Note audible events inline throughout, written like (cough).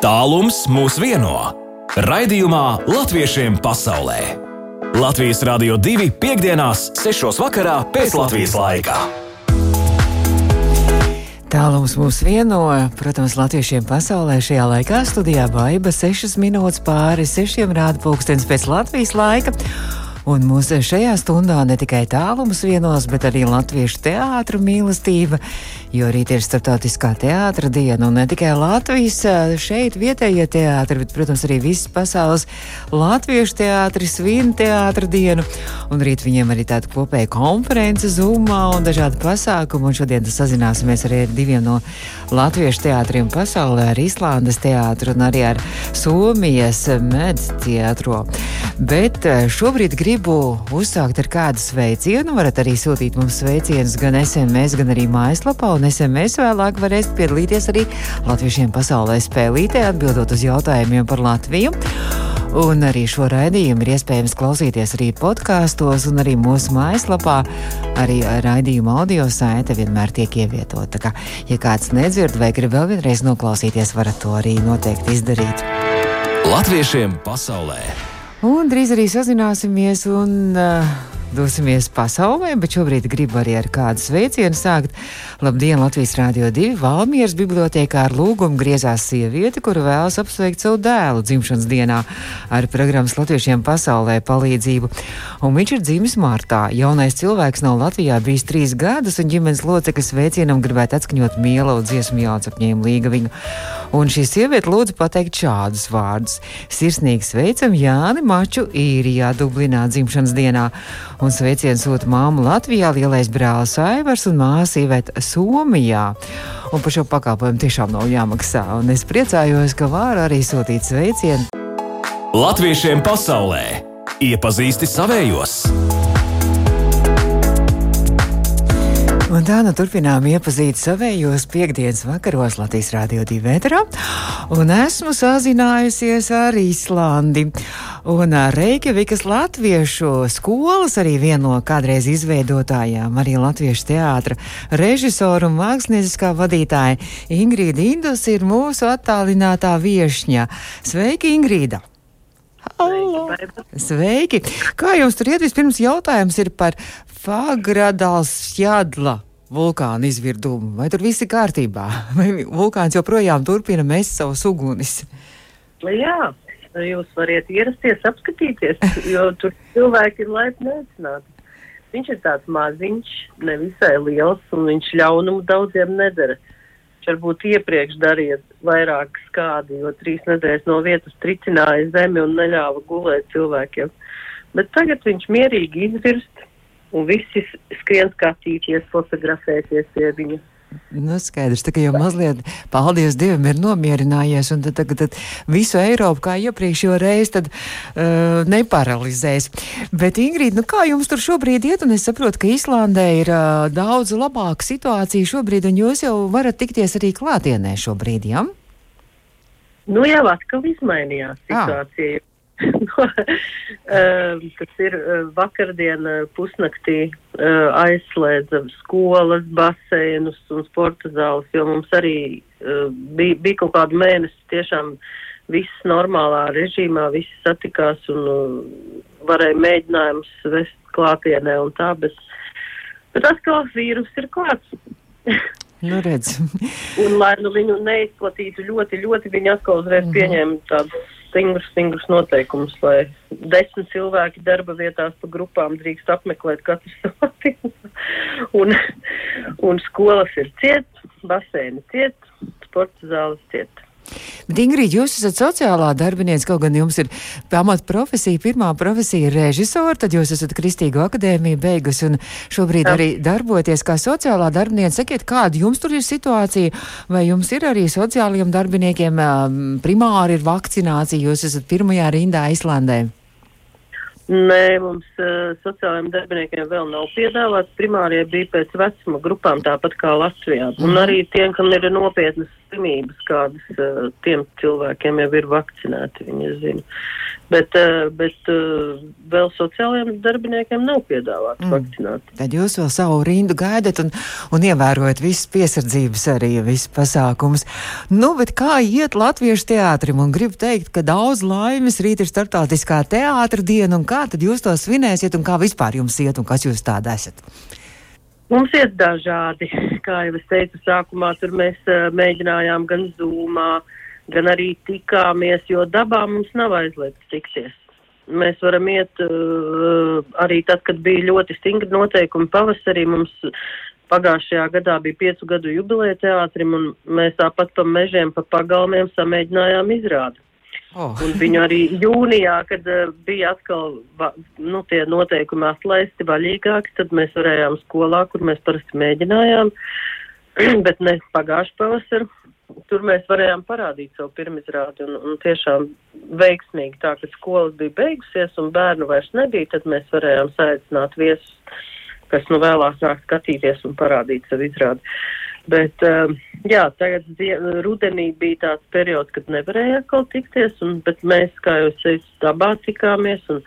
Tālums mūs vieno. Raidījumā Latviešiem pasaulē. Latvijas Rādio 2.5.6. pēc Latvijas laika. Tālums mūs vieno, protams, latviešiem pasaulē šajā laikā studijā Baiba 6 minūtes pāri 6 rāda pulkstens pēc Latvijas laika. Un mūsu šajā stundā ne tikai tālums vienos, bet arī latviešu teātra mīlestība, jo rīt ir starptautiskā teātra diena, un ne tikai Latvijas šeit vietējie teātri, bet, protams, arī visas pasaules latviešu teātri svin teātra dienu, un rīt viņiem arī tāda kopēja konference Zoomā un dažādi pasākumi, un šodien sazināsimies arī ar diviem no latviešu teātriem pasaulē, ar Islandes teātru un arī ar Somijas medz teātro. Bet šobrīd gribu gribu uzsākt ar kādu sveicienu, varat arī sūtīt mums sveicienus gan SMS, gan arī mājaslapā, un SMS vēlāk varēsiet piedalīties arī Latviešiem pasaulē spēlītē, atbildot uz jautājumiem par Latviju. Un arī šo raidījumu ir iespējams klausīties arī podkāstos, un arī mūsu mājaslapā. Arī raidījuma audio saite vienmēr tiek ievietota. Kā, ja kāds nedzird vai grib vēl vienreiz noklausīties, varat to arī noteikti izdarīt. Latviešiem pasaulē! Un drīz arī sazināsimies un uh, dosimies pasaulē, bet šobrīd gribu arī ar kādu sveicienu sākt. Labdien, Latvijas Rādio 2. Valmieras bibliotekā ar lūgumu griezās sieviete, kura vēlas apsveikt savu dēlu dzimšanas dienā ar programmas Latviešiem pasaulē palīdzību. Un viņš ir dzimis martā. Jaunais cilvēks nav Latvijā bijis trīs gadus, un ģimenes loceklis sveicienam gribētu atskaņot mielu dziesmu jācepņēmu līgaviņu. Un šī sieviete lūdzu pateikt šādus vārdus. Sirsnīgi sveicam Jāni Maču īrijā, Dublinā dzimšanas dienā. Un sveicienu sūta māmu Latvijā, lielais brālis Aivars un māsa Iveta Somijā. Un par šo pakalpojumu tiešām nav jāmaksā. Un es priecājos, ka var arī sūtīt sveicienu. Latviešiem pasaulē iepazīsti savējos! Un tā nu turpinām iepazīt savējos piekdienas vakaros Latvijas Rādio 2 vētrā, un esmu sazinājusies ar Īslandi. Un Reikjavikas latviešu skolas arī viena no kādreiz izveidotājām, arī latviešu teātra režisoru un mākslinieckā vadītāja Ingrīda Indus ir mūsu attālinātā viešņa. Sveiki, Ingrīda! Halo. Sveiki! Kā jums tur iet? Vispirms jautājums ir par Fagradāls Jadla vulkāna izvirdumu. Vai tur viss ir kārtībā? (laughs) Vai vulkāns joprojām turpina mest savus ugunis? Jā, jūs varat ierasties, apskatīties, jo tur cilvēki ir laipni aicināti. Viņš ir tāds maziņš, nevisai liels, un viņš ļaunumu daudziem nedara. Viņš varbūt iepriekš darīja vairāk skādi, jo trīs nedēļas no vietas tricināja zemi un neļāva gulēt cilvēkiem. Bet tagad viņš mierīgi izvirst, un visi skrien skatīties, fotografēties pie viņa. Nu, skaidrs, ka jau mazliet, paldies Dievam, ir nomierinājies, un tad, tad, tad visu Eiropu, kā iepriekšējo reizi, tad uh, neparalizēs. Bet, Ingrīd, nu kā jums tur šobrīd iet, un es saprotu, ka Islandē ir uh, daudz labāka situācija šobrīd, un jūs jau varat tikties arī klātienē šobrīd, jā? Ja? Nu, jau atkal izmainījās situācija. Ah. (laughs) Tas ir vakardiena pusnaktī aizslēdza skolas, baseinus un sporta zāles, jo mums arī bija, bija kaut kādu mēnesi tiešām viss normālā režīmā, visi satikās un varēja mēģinājums vest klātienē un tā, bet, bet atkal vīrus ir klāts. (laughs) Nu, redz. un, lai nu viņu neizplatītu ļoti, ļoti, viņi atkal uzreiz mm -hmm. pieņēma tādu stingrus, stingrus noteikumus, lai desmit cilvēki darba vietās pa grupām drīkst apmeklēt katru savu (laughs) un, un skolas ir ciet, baseini ciet, sporta zāles ciet. Bet, Ingrīda, jūs esat sociālā darbinieca, kaut gan jums ir pamat profesija, pirmā profesija ir režisora, tad jūs esat Kristīgo akadēmiju beigas un šobrīd Jā. arī darbojaties kā sociālā darbinieca. Sakiet, kāda jums tur ir situācija, vai jums ir arī sociālajiem darbiniekiem primāri ir vakcinācija, jūs esat pirmajā rindā Islandē? Nē, mums uh, sociālajiem darbiniekiem vēl nav piedāvāts. Primārie bija pēc vecuma grupām, tāpat kā Latvijā. Un arī tiem, kam ir nopietnas slimības, kādas uh, tiem cilvēkiem jau ir vakcinēti, viņi zina. Bet, uh, bet uh, vēl sociālajiem darbiniekiem nav piedāvāta mm. vakcinācija. Tad jūs vēl savu rindu gaidat un, un ievērojat visas piesardzības arī visas pasākumus. Nu, bet kā iet latviešu teātrim un gribu teikt, ka daudz laimes rīt ir startautiskā teātra diena un kā tad jūs to svinēsiet un kā vispār jums iet un kas jūs tāda esat? Mums ir dažādi, kā jau es teicu, sākumā tur mēs uh, mēģinājām gan zūmā, gan arī tikāmies, jo dabā mums nav aizliegts tikties. Mēs varam iet uh, arī tad, kad bija ļoti stingri noteikumi pavasarī. Mums pagājušajā gadā bija piecu gadu jubileja teātrim, un mēs tāpat pa mežiem, pa pagalmiem samēģinājām izrādi. Oh. Un viņu arī jūnijā, kad uh, bija atkal va, nu, tie noteikumi atlaisti vaļīgāki, tad mēs varējām skolā, kur mēs parasti mēģinājām, (clears throat) bet ne pagājuši pavasaru. Tur mēs varējām parādīt savu pirmizrādi un, un tiešām veiksmīgi tā, ka skolas bija beigusies un bērnu vairs nebija, tad mēs varējām saicināt viesus, kas nu vēlāk nāk skatīties un parādīt savu izrādi. Bet, uh, jā, tagad rudenī bija tāds periods, kad nevarēja atkal tikties, un, bet mēs, kā jau es teicu, dabā tikāmies, un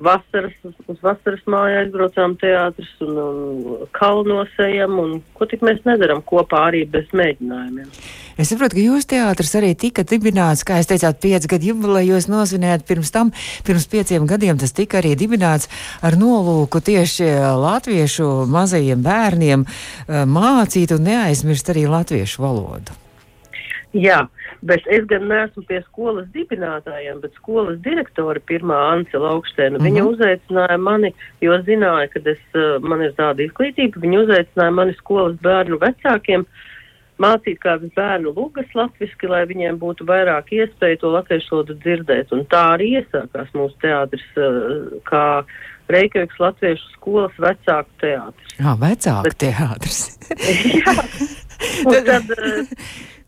vasaras, uz vasaras māju aizbraucām teātris, un, un kalnos ejam, un ko tik mēs nedaram kopā arī bez mēģinājumiem. Es saprotu, ka jūsu teātris arī tika dibināts, kā jūs teicāt, pieci gadu jubileju jūs nosvinējāt pirms tam, pirms pieciem gadiem tas tika arī dibināts ar nolūku tieši latviešu mazajiem bērniem eh, mācīt un neaizmirst arī latviešu valodu. Jā, bet es gan neesmu pie skolas dibinātājiem, bet skolas direktori pirmā Ancela augstēna. Mm -hmm. Viņa uzaicināja mani, jo zināja, ka es, eh, man ir tāda izglītība, viņa uzaicināja mani skolas bērnu vecākiem mācīt kādus bērnu lugas latviski, lai viņiem būtu vairāk iespēju to latviešu valodu dzirdēt. Un tā arī iesākās mūsu teātris, eh, kā Reikjaviks Latviešu skolas vecāku teātris. Jā, vecāku Bet, teātris. (laughs) jā. Un (laughs) tad, eh,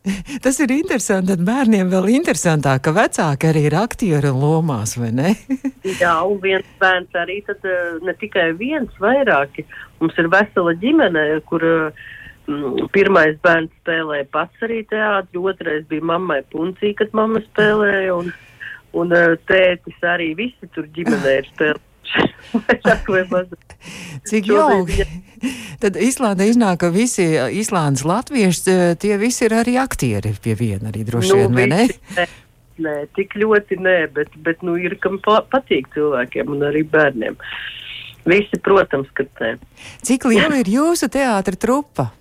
(laughs) Tas ir interesanti, tad bērniem vēl interesantāk, ka vecāki arī ir aktieri un lomās, vai ne? (laughs) Jā, un viens bērns arī, tad eh, ne tikai viens, vairāki. Mums ir vesela ģimene, kur uh, Mm, pirmais bērns spēlēja pats arī teātri, otrais bija mammai puncī, kad mamma spēlēja, un, un eh, tētis arī visi tur ģimenē ir spēlējuši. Cik jauki. Tad Īslandē iznāk, ka visi Īslandes latvieši, eh, tie visi ir arī aktieri pie viena arī droši nu, vien, vai ne? Nē, nē, tik ļoti nē, bet, bet nu ir, kam patīk cilvēkiem un arī bērniem. Visi, protams, ka nē. Cik liela ir jūsu teātra trupa?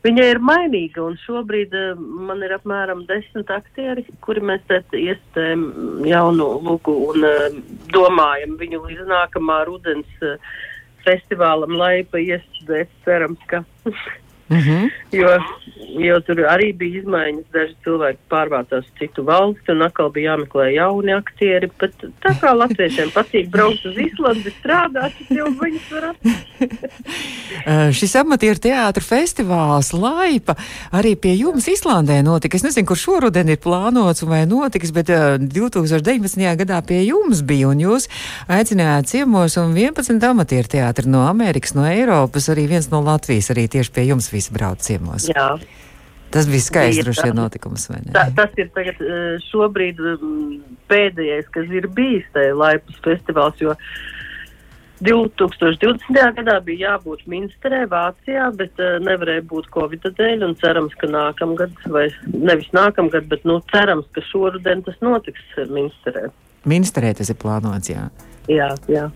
Viņa ir mainīga, un šobrīd uh, man ir apmēram desmit aktieri, kuri mēs iestājam jaunu lugu un uh, domājam viņu līdz nākamā rudens uh, festivālam laipa iestudēt. Cerams, ka (laughs) Mm -hmm. jo, jo tur arī bija izmaiņas. Daži cilvēki pārvācās uz citu valsti, un atkal bija jāmeklē jauni aktieri. Bet tā kā latviešiem (laughs) patīk braukt uz Islandi, strādāt, tad jau viņus var atrast. uh, (laughs) šis amatieru teātra festivāls Laipa arī pie jums Islandē notika. Es nezinu, kur šoruden ir plānots vai notiks, bet uh, 2019. gadā pie jums bija, un jūs aicinājāt ciemos un 11 amatieru teātri no Amerikas, no Eiropas, arī viens no Latvijas, arī tieši pie jums visi brauc ciemos. Jā. Tas bija skaists droši vien notikums? Tā, tas ir tagad šobrīd pēdējais, kas ir bijis tajā Laipas festivāls, jo 2020. gadā bija jābūt Minsterē, Vācijā, bet uh, nevarēja būt Covid dēļ, un cerams, ka nākamgad, vai nevis nākamgad, bet, nu, cerams, ka šoruden tas notiks Minsterē. Minsterē tas ir plānots, jā. Jā, jā.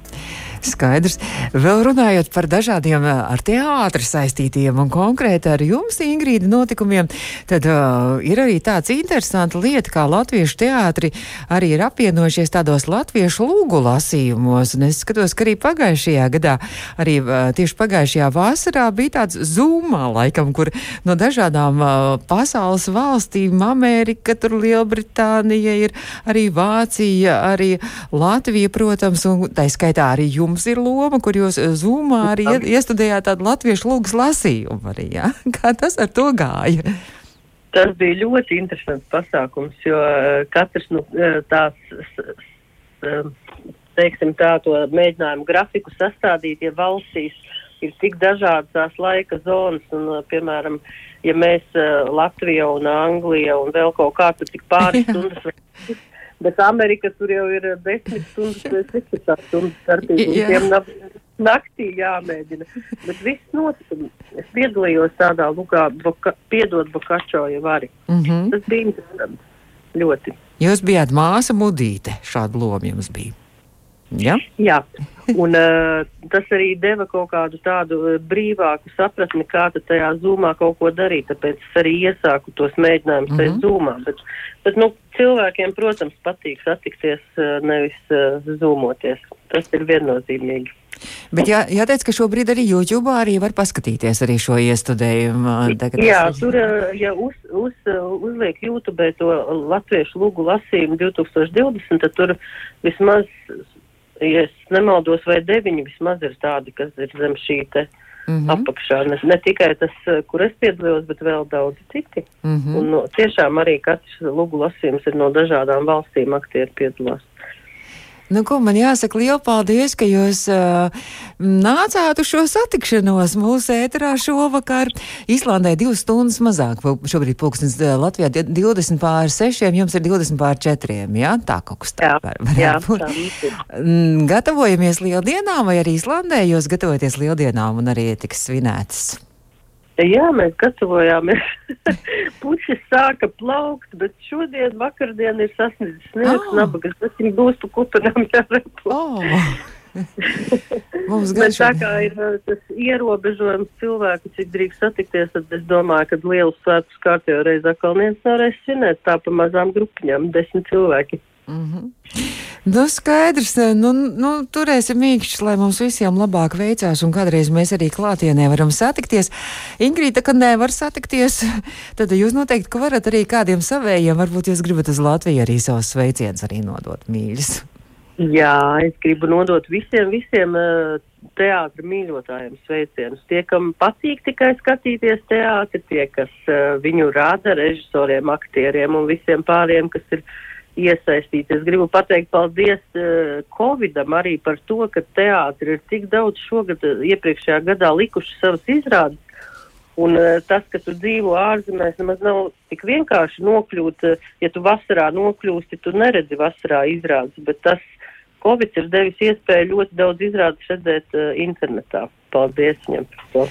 Skaidrs. Vēl runājot par dažādiem ar teātri saistītiem un konkrēti ar jums, Ingrīda, notikumiem, tad uh, ir arī tāds interesants lieta, kā latviešu teātri arī ir apvienojušies tādos latviešu lūgu lasījumos. Un es skatos, ka arī pagājušajā gadā, arī uh, tieši pagājušajā vasarā bija tāds zūmā laikam, kur no dažādām uh, pasaules valstīm, Amerika, tur Lielbritānija ir, arī Vācija, arī Latvija, protams, un tā skaitā arī jums jums ir loma, kur jūs eh, zūmā arī iestudējāt tādu latviešu lūgas lasījumu arī, jā? (laughs) Kā tas ar to gāja? Tas bija ļoti interesants pasākums, jo eh, katrs nu, eh, tās, teiksim tā, to mēģinājumu grafiku sastādīt, ja valstīs ir tik dažādas tās laika zonas, un, piemēram, ja mēs Latvija un Anglija un vēl kaut kā, tad tik pāris (laughs) stundas Bet Amerika tur jau ir desmit stundas, 16 stundas starpība. Naktī jāmēģina. Bet viss notika. Es piedalījos tādā lugā, boka, piedot Bokačo jau arī. Mm -hmm. Tas bija interesanti. Ļoti. Jūs bijāt māsa mudīte, šāda loma jums bija. Ja? Jā, un uh, tas arī deva kaut kādu tādu uh, brīvāku sapratni, kā tajā zūmā kaut ko darīt. Tāpēc es arī iesāku tos mēģinājumus mm -hmm. zūmā. Bet, bet nu, cilvēkiem, protams, patīk satikties, uh, nevis uh, zūmoties. Tas ir viennozīmīgi. Bet jā, jāteic, ka šobrīd arī YouTube arī var paskatīties arī šo iestudējumu. Tagad Jā, es- tur, ja uz, uz, uzliek YouTube to latviešu lūgu lasījumu 2020, tad tur vismaz, ja es nemaldos, vai deviņi vismaz ir tādi, kas ir zem šī te Mhm. apakšā. Ne, ne tikai tas, uh, kur es piedalījos, bet vēl daudz citi. Mhm. Un no, tiešām arī katrs lūgu lasījums ir no dažādām valstīm aktieri piedalās. Nu, ko man jāsaka, liels paldies, ka jūs uh, nācāt uz šo satikšanos mūsu ēterā šovakar. Īslandē divas stundas mazāk, šobrīd pulkstens uh, Latvijā di- 20 pār 6, jums ir 20 pār 4, jā? Tā kaut kas tā var, varētu būt. Mm, Gatavojamies lieldienām, vai arī Īslandē jūs gatavojaties lieldienām un arī tiks svinētas? Jā, mēs gatavojāmies. (laughs) Puķis sāka plaukt, bet šodien, vakardien ir sasniedzis sniegs, Ah. oh. nabagas. Tas viņam būs pa kupenām jārepo. Oh. Mums gan tā kā ir uh, tas ierobežojums cilvēku, cik drīkst satikties, tad es domāju, ka lielu svētku kārtējo reizi atkal viens nevarēs svinēt tā pa mazām grupiņām, desmit cilvēki. Nu, skaidrs, nu, nu, turēsim mīkšķus, lai mums visiem labāk veicās, un kādreiz mēs arī klātienē varam satikties. Ingrīda, kad nevar satikties, (laughs) tad jūs noteikti, ka varat arī kādiem savējiem, varbūt jūs gribat uz Latviju arī savus sveicienus arī nodot mīļus. Jā, es gribu nodot visiem, visiem uh, teātra mīļotājiem sveicienus. Tie, kam patīk tikai skatīties teātri, tie, kas uh, viņu rāda, režisoriem, aktieriem un visiem pāriem, kas ir iesaistīti. Es gribu pateikt paldies uh, Covidam arī par to, ka teātri ir tik daudz šogad, uh, iepriekšējā gadā likuši savas izrādes. Un uh, tas, ka tu dzīvo ārzemēs, nemaz nav tik vienkārši nokļūt. Uh, ja tu vasarā nokļūsti, tu neredzi vasarā izrādes, bet tas Covid ir devis iespēju ļoti daudz izrādes redzēt uh, internetā. Paldies viņam par to.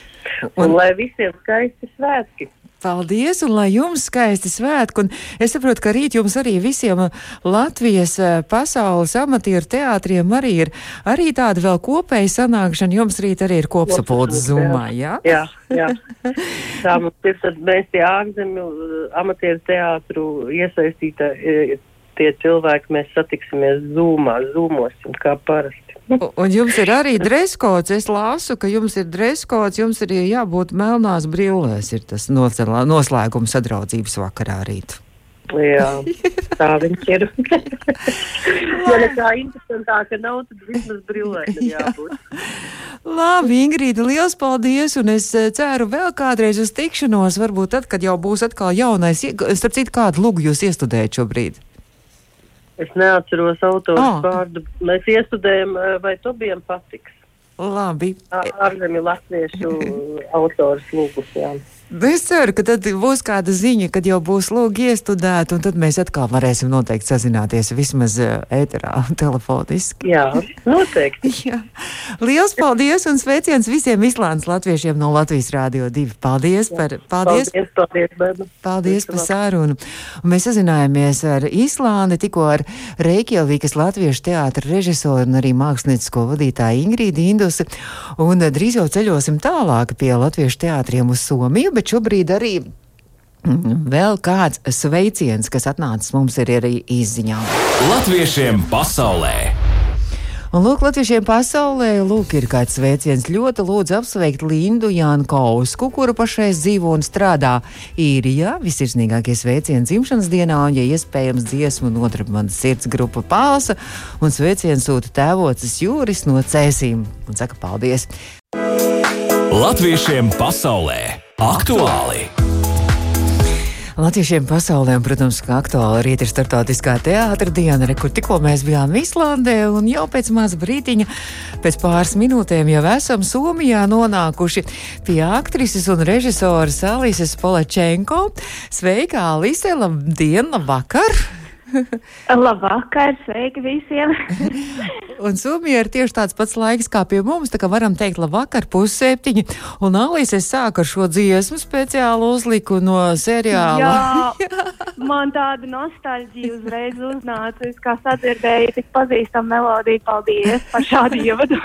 Un, Un- lai visiem skaisti svētki! Paldies, un lai jums skaisti svētki. Un es saprotu, ka rīt jums arī visiem Latvijas eh, pasaules amatieru teātriem arī ir arī tāda vēl kopēja sanākšana. Jums rīt arī ir kopsapulces zumā, jā? Jā, jā. (laughs) Tā mums ir, tad mēs tie ārzemju uh, amatieru teātru iesaistītā, uh, tie cilvēki, mēs satiksimies zūmā, zūmosim kā parasti. Un un jums ir arī dreskots. Es lasu, ka jums ir dreskots, jums ir jābūt melnās brillēs. Ir tas nocelā- noslēgums sadraudzības vakarā rīt. Jā, tā viņš ir. (laughs) ja nekā interesantāka nav, tad vismaz ir jābūt. Labi, Ingrīda, liels paldies, un es eh, ceru vēl kādreiz uz tikšanos, varbūt tad, kad jau būs atkal jaunais. Starp citu, kādu lugu jūs iestudējat šobrīd? Es neatceros autoru Ah. oh. vārdu. Mēs iestudējam, eh, vai Tobijam patiks. Labi. Ārzemju latviešu (laughs) autors lūgus, jā. Nu, Es ceru, ka tad būs kāda ziņa, kad jau būs lūgi iestudēti, un tad mēs atkal varēsim noteikti sazināties vismaz eh, ēterā, (laughs) telefoniski. Jā, noteikti. (laughs) Jā. Liels paldies un sveiciens visiem Islandes latviešiem no Latvijas Rādio 2. Paldies par, paldies, Paldies, paldies, bērni. paldies par Visu sarunu. Un mēs sazinājāmies ar Islandi, tikko ar Reikjavīkas latviešu teātra režisoru un arī māksliniecisko vadītāju Ingrīdu Indusi. Un eh, drīz jau ceļosim tālāk pie latviešu teātriem uz Somiju, bet šobrīd arī mm, vēl kāds sveiciens, kas atnācis mums ir arī izziņā. Latviešiem pasaulē! Un, lūk, Latvijiem pasaulē, lūk, ir kāds sveiciens. Ļoti lūdzu apsveikt Lindu Jankausku, kura pašreiz dzīvo un strādā īrijā. Visirsnīgākie sveicieni dzimšanas dienā, un, ja iespējams, dziesmu un otra manas sirds grupa pāsa, un sveiciens sūta tēvocis Jūris no Cēsīm. Un saka paldies! Latviešiem pasaulē! Aktuāli! Latviešiem pasaulē, protams, ka aktuāli rīt ir startautiskā teātra diena, re, kur tikko mēs bijām Islandē, un jau pēc maza brītiņa, pēc pāris minūtēm jau esam Somijā nonākuši pie aktrises un režisoras Alises Polačenko. Sveika, Alise! Labdien, labvakar! (laughs) Labvakar, sveiki visiem! (laughs) un Somijā ir tieši tāds pats laiks kā pie mums, tā kā varam teikt labvakar, pusseptiņi. Un Alīs es sāku ar šo dziesmu speciālu uzliku no seriāla. Jā, (laughs) man tāda nostalģija uzreiz uznāca, es kā sadzirdēju tik pazīstam melodiju, paldies par šādu ievadu.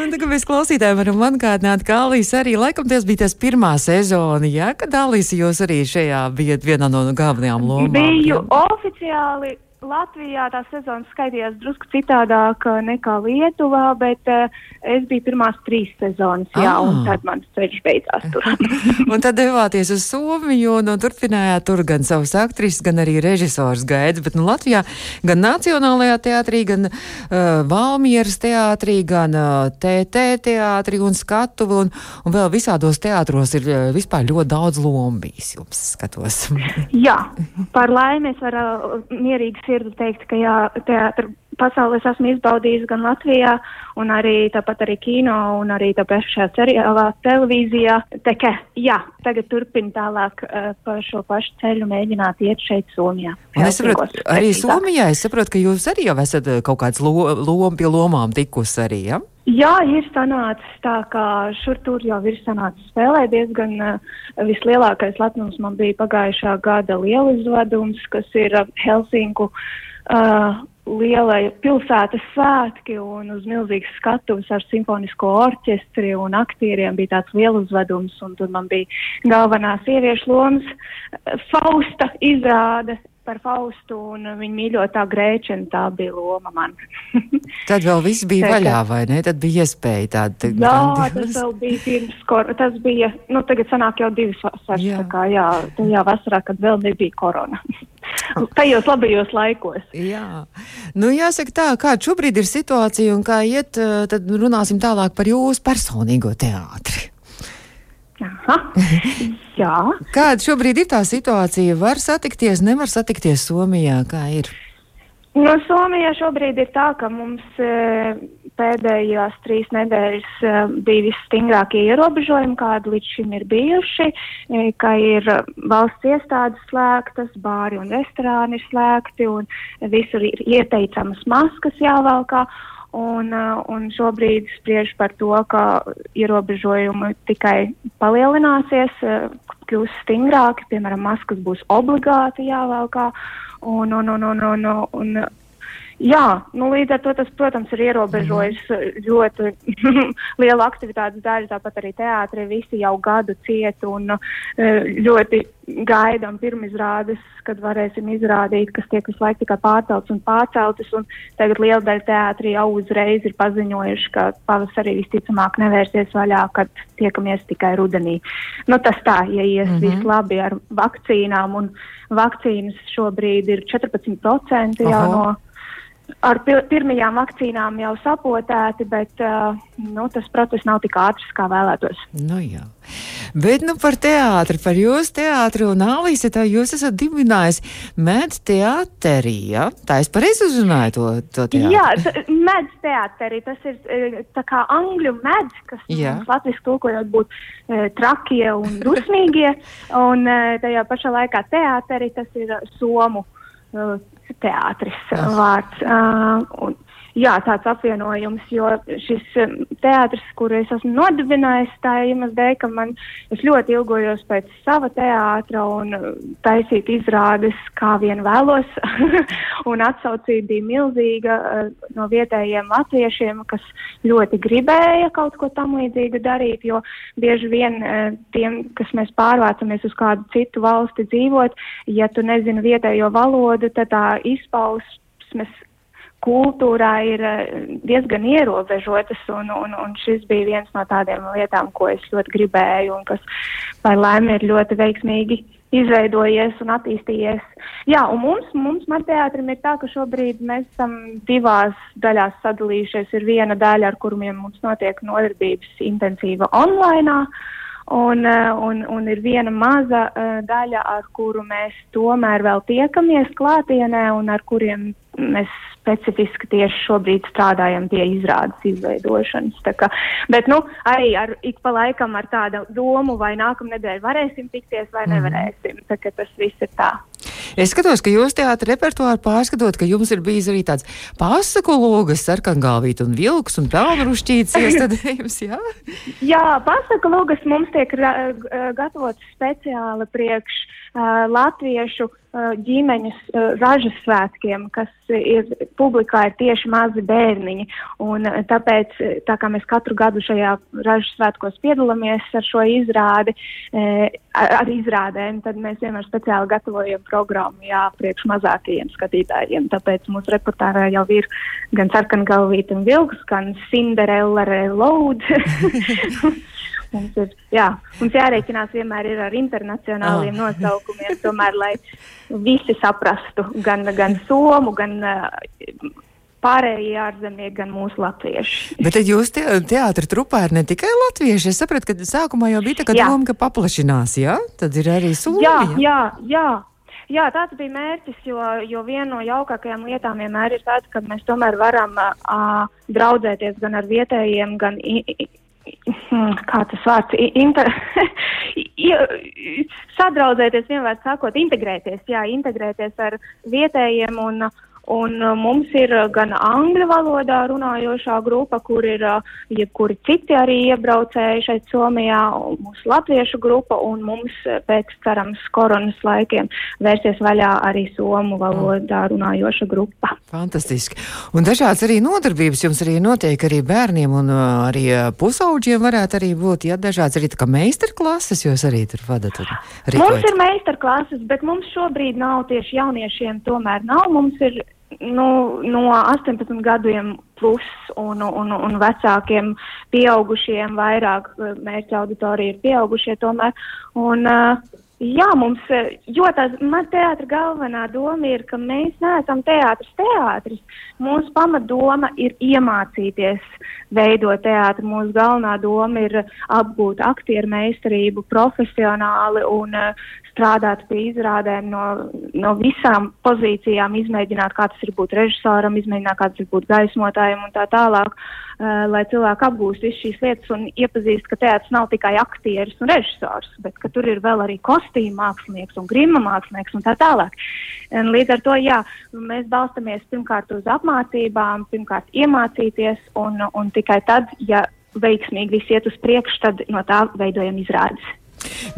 un tagad mēs klausītājiem varam atgādināt, ka Alīs arī, laikam tas bija tas pirmā sezona, jā, kad Alīs jūs arī šajā bijat vienā no galvenajām lomām. Biju potenciāli Latvijā tā sezona skaitījās drusku citādāk uh, nekā Lietuvā, bet uh, es biju pirmās trīs sezonas, jā, ah. un tad mans ceļš beidzās tur. (laughs) un tad devāties uz Somiju un, un turpinājāt tur gan savus aktrises, gan arī režisors gaidas, bet nu, Latvijā gan Nacionālajā teātrī, gan uh, Valmieras teātrī, gan uh, TT teātrī un skatuvi, un, un vēl visādos teātros ir uh, vispār ļoti daudz lomu bijis jums skatos. (laughs) jā, par laimi es varu uh, mierīgi sirdi teikt, ka jā, teātris pasaulē esmu izbaudījis gan Latvijā, un arī tāpat arī kino, un arī tāpat šajā seriālā televīzijā. Tā kā, jā, tagad turpinu tālāk uh, pa šo pašu ceļu mēģināt iet šeit Somijā. Un es saprotu, arī Somijā, es saprotu, ka jūs arī jau esat eh, kaut kāds lo, lom pie lomām tikus arī, ja? Jā, ir sanācis tā, ka šur tur jau ir sanācis spēlēt diezgan uh, vislielākais lepnums man bija pagājušā gada liela izvadums, kas ir uh, Helsinku uh, lielai pilsētas svētki un uz milzīgas skatuves ar simfonisko orķestri un aktieriem bija tāds liels uzvedums, un tur man bija galvenā sieviešu lomas Fausta izrāde par Faustu un viņa mīļotā grēčina, tā bija loma man. (laughs) Tad vēl viss bija tā, vaļā, vai ne? Tad bija iespēja tāda. Jā, tas vēl bija pirms, kor, tas bija, nu tagad sanāk jau divas vasaras, jā. tā kā jā, tajā vasarā, kad vēl nebija korona. (laughs) Tajos labajos laikos. Jā, nu jāsaka tā, kāda šobrīd ir situācija un kā iet, eh, tad runāsim tālāk par jūsu personīgo teātri. Aha. (laughs) Jā. Kāda šobrīd ir tā situācija? Var satikties, nevar satikties Somijā? Kā ir? No Somijā šobrīd ir tā, ka mums e, pēdējās trīs nedēļas e, bija visstingrākie ierobežojumi, kādi līdz šim ir bijuši, e, ka ir valsts iestādes slēgtas, bāri un restorāni ir slēgti un visur ir ieteicams maskas jāvalkā. Un, uh, un šobrīd spriež par to, ka ierobežojumi tikai palielināsies, uh, kļūs stingrāki, piemēram, maskas būs obligāti jāvelkā. Un, un, un, un, un, un, Jā, nu, līdz ar to tas, protams, ir ierobežojis mm. ļoti (laughs) lielu aktivitātes daļu, tāpat arī teātri visi jau gadu ciet un ļoti gaidām pirmizrādes, kad varēsim izrādīt, kas tiek visu laiku tikai pārceltas un pārceltas, un tagad liela daļa teātri jau uzreiz ir paziņojuši, ka pavasarī visticamāk nevērsies vaļā, kad tiekamies tikai rudenī. Nu, tas tā, ja ies mm -hmm. viss labi ar vakcīnām, un vakcīnas šobrīd ir 14% jau Aha. no ar pirmajām vakcīnām jau sapotēti, bet uh, nu, tas process nav tik ātrs, kā vēlētos. Nu, jā. Bet nu, par teātri, par jūsu teātri un Alīsi, tā jūs esat dibinājis Mēdz teāterī, ja? Tā es pareizi uzrunāju to, to teātri. Jā, Mēdz teāterī, tas ir e, tā kā angļu mēdz, kas latviski tulkojot būtu e, trakie un dusmīgie, (laughs) un tajā pašā laikā teāteri tas ir somu teātris vārds. Uh, un, jā, tāds apvienojums, jo šis um, teātris, kuru es esmu nodibinājis, tā iemesla dēļ, ka man ļoti ilgojos pēc sava teātra un uh, taisīt izrādes, kā vien vēlos, (laughs) un atsaucība bija milzīga uh, no vietējiem latviešiem, kas ļoti gribēja kaut ko tam līdzīgu darīt, jo bieži vien uh, tiem, kas mēs pārvācamies uz kādu citu valsti dzīvot, ja tu nezini vietējo valodu, tad tā izpausmes kultūrā ir eh, diezgan ierobežotas, un, un, un šis bija viens no tādiem lietām, ko es ļoti gribēju, un kas, par laimi, ir ļoti veiksmīgi izveidojies un attīstījies. Jā, un mums, mums Marteātrim ir tā, ka šobrīd mēs esam divās daļās sadalījušies. Ir viena daļa, ar kuriem mums notiek nodarbības intensīva online. Un, eh, un, un ir viena maza uh, daļa, ar kuru mēs tomēr vēl tiekamies klātienē un ar kuriem mēs specifiski tieši šobrīd strādājam pie izrādes izveidošanas. Kā, bet, nu, arī ar ik pa laikam ar tādu domu, vai nākamnedēļ varēsim tikties vai mhm. nevarēsim. Tā, tas viss ir tā. Es skatos, ka jūs teātra repertuāru pārskatot, ka jums ir bijis arī tāds pasaku logas, sarkangalvīt un vilks un pelnrušķīts (laughs) iestādējums, jā? Jā, pasaku logas mums tiek gatavotas speciāli priekš uh, latviešu uh, ģimeņas uh, ražas svētkiem, kas ir publikā ir tieši mazi bērniņi. Un, uh, tāpēc, tā kā mēs katru gadu šajā ražas svētkos piedalāmies ar šo izrādi, ar, izrādēm, tad mēs vienmēr speciāli gatavojam programmu jā, priekš mazākajiem skatītājiem. Tāpēc mūsu repertuārā jau ir gan sarkangalvīta un vilks, gan Cinderella reload. (laughs) Mums ir jā, mums jārēķinās vienmēr ir ar internacionāliem oh. nosaukumiem, tomēr, lai visi saprastu gan, gan somu, gan uh, pārējie ārzemnieki, gan mūsu latvieši. Bet jūs te, teātra trupā ir ne tikai latvieši. Es sapratu, ka sākumā jau bija tā, doma, ka paplašinās, jā? Tad ir arī sūdi. Jā, jā, jā. Jā, tāds bija mērķis, jo, jo viena no jaukākajām lietām vienmēr ir tāda, ka mēs tomēr varam uh, draudzēties gan ar vietējiem, gan kā tas vārds, inter, (laughs) sadraudzēties, vienmēr sakot, integrēties, jā, integrēties ar vietējiem un, Un uh, mums ir uh, gan angļu valodā runājošā grupa, kur ir uh, jebkuri citi arī iebraucēji šeit Somijā, mūsu latviešu grupa, un mums pēc cerams koronas laikiem vērsies vaļā arī somu valodā runājoša grupa. Fantastiski. Un dažādas arī nodarbības jums arī notiek arī bērniem un arī pusauģiem varētu arī būt, ja dažādas arī tā kā meistarklases jūs arī tur vadat. Mums ir meistarklases, bet mums šobrīd nav tieši jauniešiem tomēr nav. Mums ir nu, no 18 gadiem plus un, un, un vecākiem pieaugušiem vairāk mērķa auditorija ir pieaugušie tomēr. Un, uh, Jā, mums, jo tās man teātra galvenā doma ir, ka mēs neesam teātris teātris. Mūsu pamatdoma ir iemācīties veidot teātru. Mūsu galvenā doma ir apgūt aktieru meistarību profesionāli un strādāt pie izrādēm no, no visām pozīcijām, izmēģināt, kā tas ir būt režisoram, izmēģināt, kā tas ir būt gaismotājiem un tā tālāk. Uh, lai cilvēki apgūst visas šīs lietas un iepazīst, ka teātris nav tikai aktieris un režisors, bet ka tur ir vēl arī kostīma mākslinieks un grima mākslinieks un tā tālāk. Un līdz ar to, jā, mēs balstamies pirmkārt uz apmācībām, pirmkārt iemācīties un, un tikai tad, ja veiksmīgi viss iet uz priekšu, tad no tā veidojam izrādes.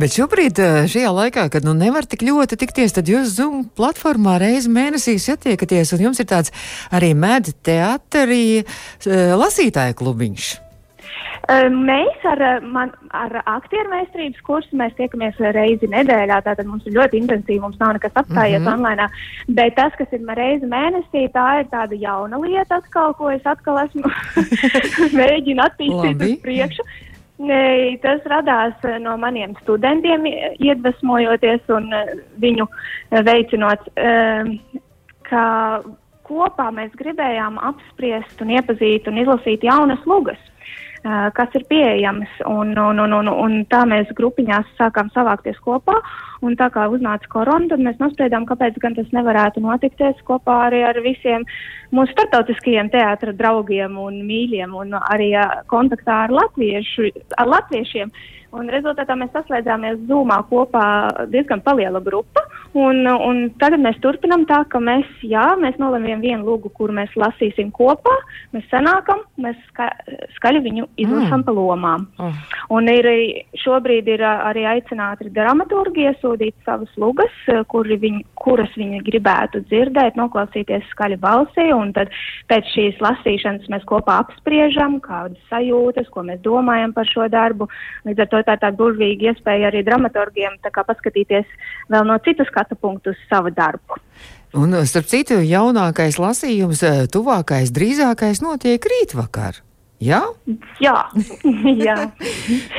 Bet šobrīd, eh, šajā laikā, kad nu nevar tik ļoti tikties, tad jūs Zoom platformā reizi mēnesī satiekaties, un jums ir tāds arī mēdz teātrī eh, lasītāja klubiņš. Mēs ar, man, ar aktieru meistarības kursu mēs tiekamies reizi nedēļā, tātad mums ir ļoti intensīvi, mums nav nekas apstājies mm -hmm. online. Bet tas, kas ir reizi mēnesī, tā ir tāda jauna lieta atkal, ko es atkal esmu (laughs) mēģinu attīstīt uz priekšu. Tas radās eh, no maniem studentiem, iedvesmojoties un eh, viņu eh, veicinot, ka kopā mēs gribējām apspriest un iepazīt un izlasīt jaunas lugas kas ir pieejamas. Un, un, un, un, un tā mēs grupiņās sākām savākties kopā. Un tā kā uznāca korona, tad mēs nospriedām, kāpēc gan tas nevarētu notikties kopā arī ar visiem mūsu startautiskajiem teātra draugiem un mīļiem un arī kontaktā ar, latviešu, ar latviešiem. Un rezultātā mēs saslēdzāmies Zoomā kopā diezgan liela grupa. Un, un tagad mēs turpinām tā, ka mēs, jā, mēs nolemjam vienu lūgu, kur mēs lasīsim kopā, mēs sanākam, mēs ska, skaļi viņu izlasām mm. pa lomām. Oh. Un ir, šobrīd ir arī aicināti dramaturgi iesūdīt savas lugas, viņi, kuras viņi gribētu dzirdēt, noklausīties skaļi balsī, un tad pēc šīs lasīšanas mēs kopā apspriežam, kādas sajūtas, ko mēs domājam par šo darbu. Līdz ar to tā ir tāda burvīga iespēja arī dramaturgiem paskatīties vēl no citas skatu punktu uz savu darbu. Un, starp citu, jaunākais lasījums, eh, tuvākais, drīzākais notiek rītvakar. Jā? Jā, (laughs) jā.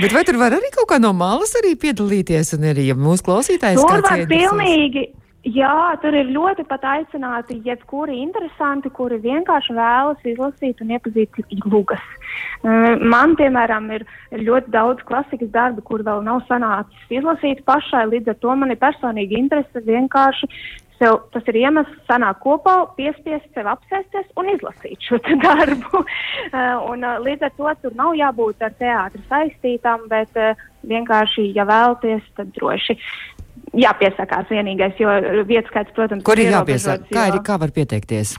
Bet vai tur var arī kaut kā no malas arī piedalīties un arī ja mūsu klausītājs? Tur var pilnīgi, Jā, tur ir ļoti pat aicināti jebkuri interesanti, kuri vienkārši vēlas izlasīt un iepazīt lugas. Mm, man, piemēram, ir ļoti daudz klasikas darbu, kur vēl nav sanācis izlasīt pašai, līdz ar to man ir personīgi interese vienkārši Sev, tas ir iemesls sanākt kopā, piespiest sev apsēsties un izlasīt šo darbu. Uh, (laughs) un, uh, līdz ar to tur nav jābūt ar teātru saistītām, bet uh, vienkārši, ja vēlaties, tad droši jāpiesakās vienīgais, jo vietas skaits, protams, Kur ir jāpiesakās? Kā, ir, kā var pieteikties?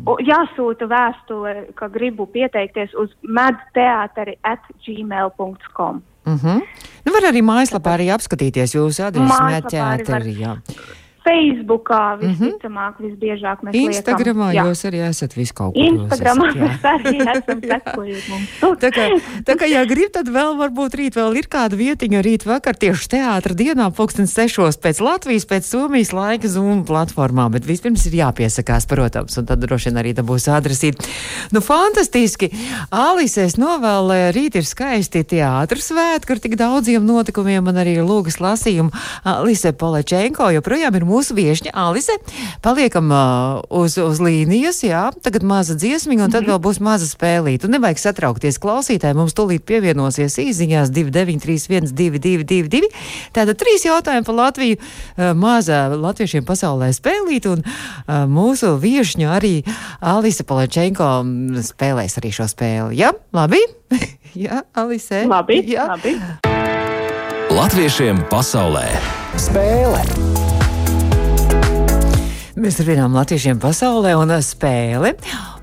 Jāsūta vēstule, ka gribu pieteikties uz medteāteri at gmail.com. Mhm. -huh. Nu, var arī mājaslapā arī apskatīties jūsu adresi medteāteri. Facebookā mhm. visticamāk, mm -hmm. visbiežāk mēs Instagramā liekam. jūs arī esat visu kaut kur. Instagramā esat, mēs arī (laughs) esam sekojuši mums. tā kā, tā kā, ja grib, tad vēl varbūt rīt vēl ir kāda vietiņa rīt vakar tieši teātra dienā, pulksten sešos pēc Latvijas, pēc Somijas laika Zoom platformā, bet vispirms ir jāpiesakās, protams, un tad droši vien arī tā būs adresīta. Nu, fantastiski! Alise, es novēlu, rīt ir skaisti teātras svētki ar tik daudziem notikumiem un arī lūgas lasījumu. Alise Polečenko joprojām ir mūsu viešņa Alise. Paliekam uh, uz, uz līnijas, jā, tagad maza dziesmiņa, un tad mm -hmm. vēl būs maza spēlīta. Un nevajag satraukties klausītāji, mums tūlīt pievienosies īziņās 2931 2222. Tātad trīs jautājumi par Latviju, uh, maza latviešiem pasaulē spēlīt, un uh, mūsu viešņa arī Alise Polečenko spēlēs arī šo spēli. Jā, labi? (laughs) jā, Alise. Labi, jā. labi. Latviešiem pasaulē spēle. Mēs turpinām latviešiem pasaulē un spēli.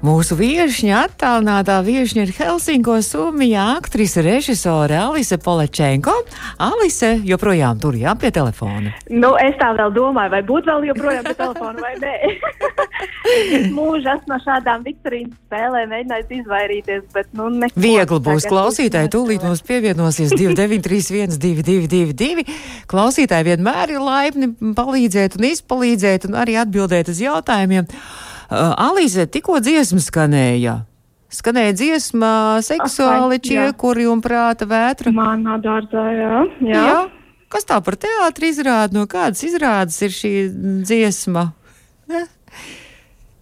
Mūsu viesņa, attālinātā viesņa ir Helsinko, Somijā, aktrise, režisore Alise Polečenko. Alise joprojām tur jā, pie telefona. Nu, es tā vēl domāju, vai būt vēl joprojām pie telefona vai nē. Mūžu esmu no šādām Viktorīnas spēlēm mēģinājis izvairīties, bet nu neko. Viegli būs klausītāji, tūlīt mums pievienosies 2931 2222. Klausītāji vienmēr ir laipni palīdzēt un izpalīdzēt un arī atbildēt uz jautājumiem. Uh, Alīze, tikko dziesma skanēja. Skanēja dziesma, seksuāli čiekuri un prāta vētra. Manā dārzā, jā. jā. jā. Kas tā par teātri izrāda? No kādas izrādes ir šī dziesma? Ne?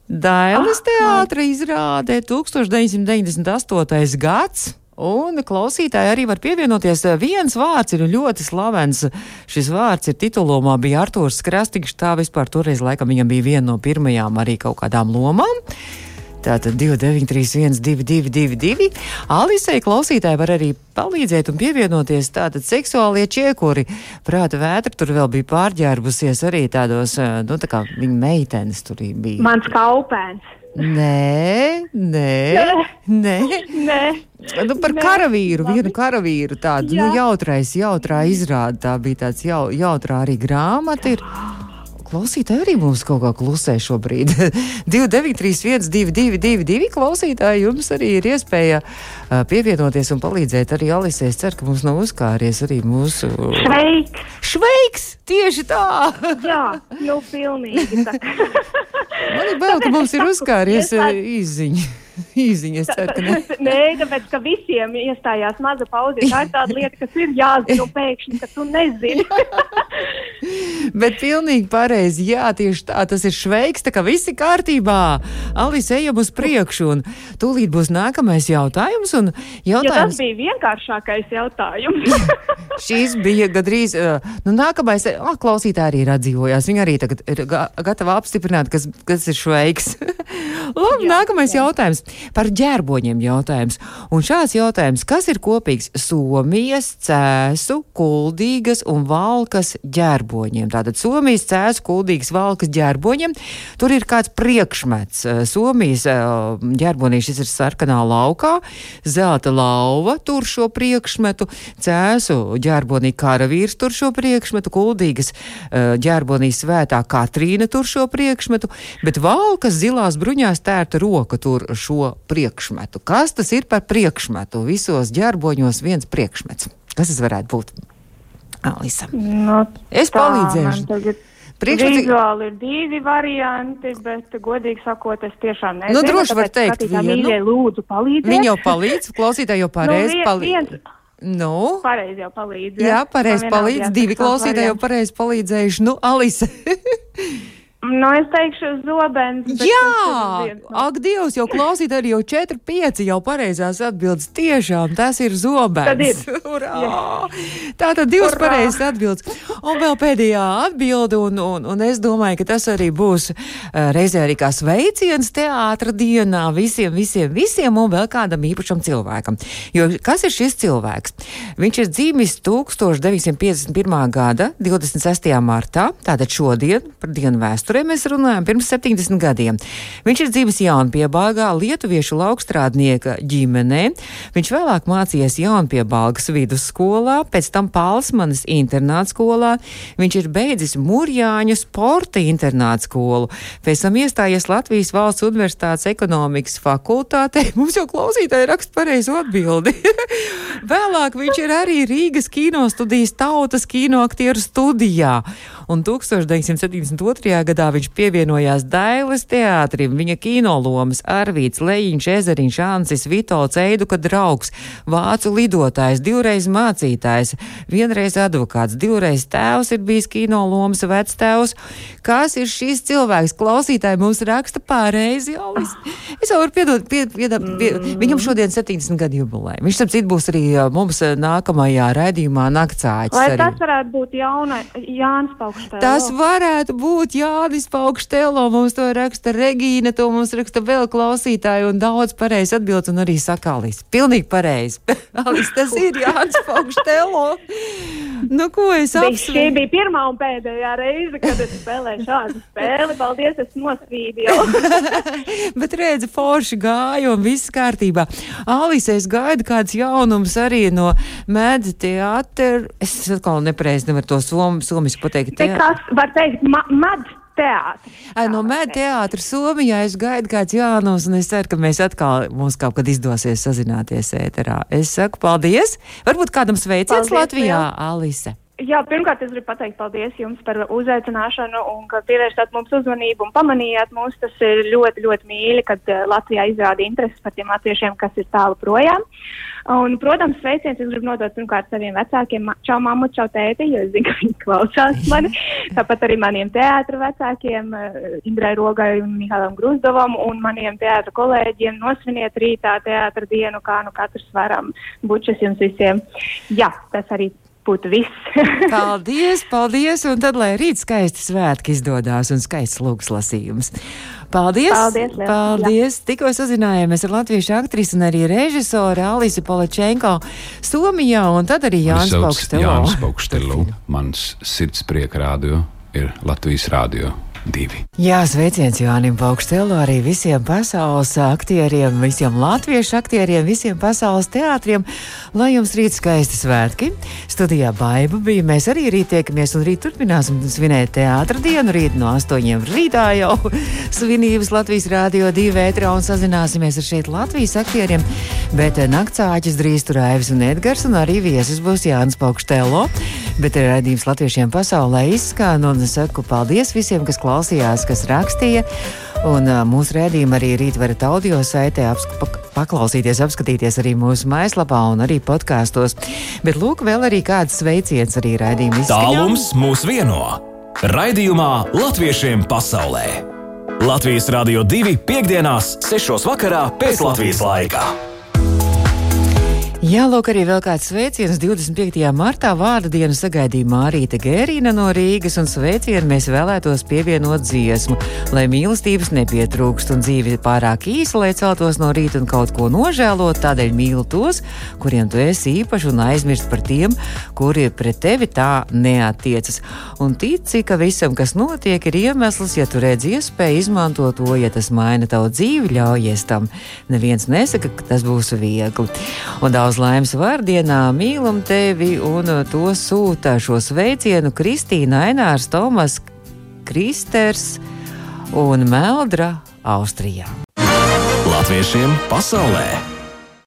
Dailes ah, teātra izrādē 1998. gads. Un klausītāji arī var pievienoties. Viens vārds ir ļoti slavens. Šis vārds ir titulomā bija Artūrs Krastīgs. Tā vispār toreiz laikam viņam bija viena no pirmajām arī kaut kādām lomām. Tātad 293, 1222. Alisei klausītāji var arī palīdzēt un pievienoties. Tātad seksuālie čiekuri, prāta vētra tur vēl bija pārģērbusies arī tādos, nu tā kā viņa meitenes tur bija. Mans kaupēns. Nē, nē, nē. nē. Nu, par nē. karavīru, Labi. vienu karavīru tādu nu, Jā. nu, jautrais, jautrā izrāda. Tā bija tāds jau, jautrā arī grāmata. Ir. Klausītāji arī mums kaut kā klusē šobrīd. (laughs) 2931, 222, klausītāji, jums arī ir iespēja uh, pievienoties un palīdzēt arī Alisē. Es ceru, ka mums nav uzkāries arī mūsu. Šveiks! Šveiks! Tieši tā! (laughs) Jā, nu pilnīgi. Man ir bail, ka mums ir (laughs) uzkāries izziņa. (laughs) īziņa. Es ceru, ka ne. (laughs) Nē, tāpēc, ka visiem iestājās maza pauze. Tā ir tāda lieta, kas ir jāzina pēkšņi, ka tu nezini. (laughs) Bet pilnīgi pareizi, jā, tieši tā, tas ir šveiks, tā kā viss ir kārtībā. Alis, ejam uz priekšu, un tūlīt būs nākamais jautājums. jautājums... Ja tas bija vienkāršākais jautājums. Šīs bija gadrīz, nu, nākamais, ah, klausītāji arī ir atdzīvojās. Viņi arī tagad ir gatavi apstiprināt, kas, kas ir šveiks. Labi, jā, nākamais jā. jautājums par ģērboņiem jautājums. Un šāds jautājums, kas ir kopīgs Somijas, Cēsu, Kuldīgas un Valkas ģērboņiem? Tātad Somijas, Cēsu, Kuldīgas, Valkas ģērboņiem. Tur ir kāds priekšmets. Eh, Somijas eh, ģerbonī šis ir sarkanā laukā, zelta lauva tur šo priekšmetu, Cēsu ģerbonī karavīrs tur šo priekšmetu, Kuldīgas eh, ģerbonī svētā Katrīna tur šo priekšmetu, bet Valkas zilās bruņās tērta roka tur šo šo priekšmetu. Kas tas ir par priekšmetu? Visos ģerboņos viens priekšmets. Kas tas varētu būt? Alisa. No, nu, es palīdzēšu. Priekšmeti... Vizuāli ir divi varianti, bet, godīgi sakot, es tiešām nezinu. Nu, droši var teikt, vienu. Mīļai, lūdzu, palīdziet. Viņa jau palīdz, klausītāji jau pareizi nu, palīdz. Nu, pareizi jau palīdz. Jā, jā pareizi palīdz. Divi klausītāji jau pareizi palīdzējuši. Nu, Alise. (laughs) Nu, es teikšu, zobens. Jā, ak, Dievs, jau klausīt arī jau 4, 5 jau pareizās atbildes. Tiešām tas ir zobens. Ir. (laughs) Tā tad divas pareizas atbildes. Un vēl pēdējā atbilde, un, un, un es domāju, ka tas arī būs uh, reizē arī kā sveiciens teātra dienā visiem, visiem, visiem un vēl kādam īpašam cilvēkam. Jo kas ir šis cilvēks? Viņš ir dzimis 1951. gada 26. martā, tātad šodien par dienu vēsturē mēs runājam pirms 70 gadiem. Viņš ir dzīves jaunpiebāgā lietuviešu laukstrādnieka ģimenē. Viņš vēlāk mācījies jaunpiebalgas vidusskolā, pēc tam Palsmanas internāta skolā. Viņš ir beidzis Mūrjāņu sporta internāta skolu, pēc tam iestājies Latvijas valsts universitātes ekonomikas fakultātē. (laughs) Mums jau klausītāji raksta pareizo atbildi. (laughs) vēlāk viņš ir arī Rīgas kino studijas tautas kinoaktieru studijā. Un 1972. gadā viņš pievienojās Dailes teātrim. Viņa kinolomas Arvīts, Lejiņš, Ezeriņš, Ansis, Vitols, Eiduka draugs, vācu lidotājs, divreiz mācītājs, vienreiz advokāts, divreiz tēvs ir bijis kinolomas vectēvs. Kas ir šis cilvēks? Klausītāji mums raksta pareizi. Es jau varu piedot, pie, pie, pie, viņam šodien 70 gadu jubilē. Viņš, starp citu, būs arī mums nākamajā raidījumā naktsāķis. Vai arī. tas varētu būt jauna, Jānis Paukštēlo? Tas varētu būt Jānis Paukštēlo. Mums to raksta Regīna, to mums raksta vēl klausītāji un daudz pareizi atbildes un arī saka Alis. Pilnīgi pareizi. (laughs) Alis, tas ir Jānis Paukštēlo. Nu, ko es apsveicu? Šī bija pirmā un pēdējā reize, kad es spēlēju šādu spēli. Paldies, es nosvīdīju. (laughs) Bet redzi, forši gāja un viss kārtībā. Alise, es gaidu kāds jaunums arī no mēdz teātra. Es atkal nepareizi nevaru to som, somisku pateikt. Te kas var teikt, ma mad teātris. No mēdz teātra Somijā es gaidu kāds jaunums, un es ceru, ka mēs atkal mums kaut kad izdosies sazināties ēterā. Es saku paldies! Varbūt kādam sveiciens paldies, Latvijā, jā. Alise! Jā, pirmkārt, es gribu pateikt paldies jums par uzaicināšanu un ka pievērstāt mums uzmanību un pamanījāt mūs. Tas ir ļoti, ļoti mīļi, kad uh, Latvijā izrāda interesi par tiem latviešiem, kas ir tālu projām. Un, protams, sveiciens es gribu nodot pirmkārt saviem vecākiem, čau mammu, čau tēti, jo es zinu, (laughs) ka viņi klausās mani. Tāpat arī maniem teātra vecākiem, uh, Indrai Rogai un Mihālam Gruzdovam un maniem teātra kolēģiem. Nosviniet rītā teātra dienu, kā nu katrs varam. Bučas jums visiem. Jā, tas arī būtu viss. (laughs) paldies, paldies, un tad lai rīt skaisti svētki izdodās un skaists lūgs lasījums. Paldies! Paldies! Liels, paldies. Tikko sazinājāmies ar latviešu aktrisi un arī režisoru Alisi Polačenko Somijā, un tad arī Jānis Paukštelo. Jānis Paukštelo, mans sirds prieka rādio ir Latvijas rādio divi. Jā, sveiciens Jānim Paukštelo arī visiem pasaules aktieriem, visiem latviešu aktieriem, visiem pasaules teātriem. Lai jums rīt skaisti svētki. Studijā Baiba bija. Mēs arī rīt tiekamies un rīt turpināsim svinēt teātra dienu. Rīt no 8. rītā jau (laughs) svinības Latvijas Rādio 2 vētrā un sazināsimies ar šeit Latvijas aktieriem. Bet naktsāķis drīz tur Aivis un Edgars un arī viesis būs Jānis Paukštelo. Bet raidījums latviešiem pasaulē izskan un es saku paldies visiem, kas klausās klausījās, kas rakstīja. Un mūsu redzējumu arī rīt varat audio saitē paklausīties, apskatīties arī mūsu mājaslapā un arī podkāstos. Bet lūk, vēl arī kāds sveiciens arī raidījuma izskaņā. Tālums mūs vieno! Raidījumā Latviešiem pasaulē! Latvijas Rādio 2 piekdienās, 6. vakarā pēc Latvijas laika! Jā, lūk, arī vēl kāds sveiciens 25. martā vārda dienu sagaidīja Mārīta Gērīna no Rīgas, un sveicienu mēs vēlētos pievienot dziesmu, lai mīlestības nepietrūkst un dzīve pārāk īsa, lai celtos no rīta un kaut ko nožēlot, tādēļ mīlu tos, kuriem tu esi īpaši un aizmirst par tiem, kuri pret tevi tā neatiecas. Un tici, ka visam, kas notiek, ir iemesls, ja tu redz iespēju izmantot to, ja tas maina tavu dzīvi, ļaujies tam. Neviens nesaka, ka tas būs viegli. Un daudz Daudz laimes vārdienā, mīlam tevi, un uh, to sūta šo sveicienu Kristīna Ainārs, Tomas Kristers un Meldra Austrijā. Latviešiem pasaulē!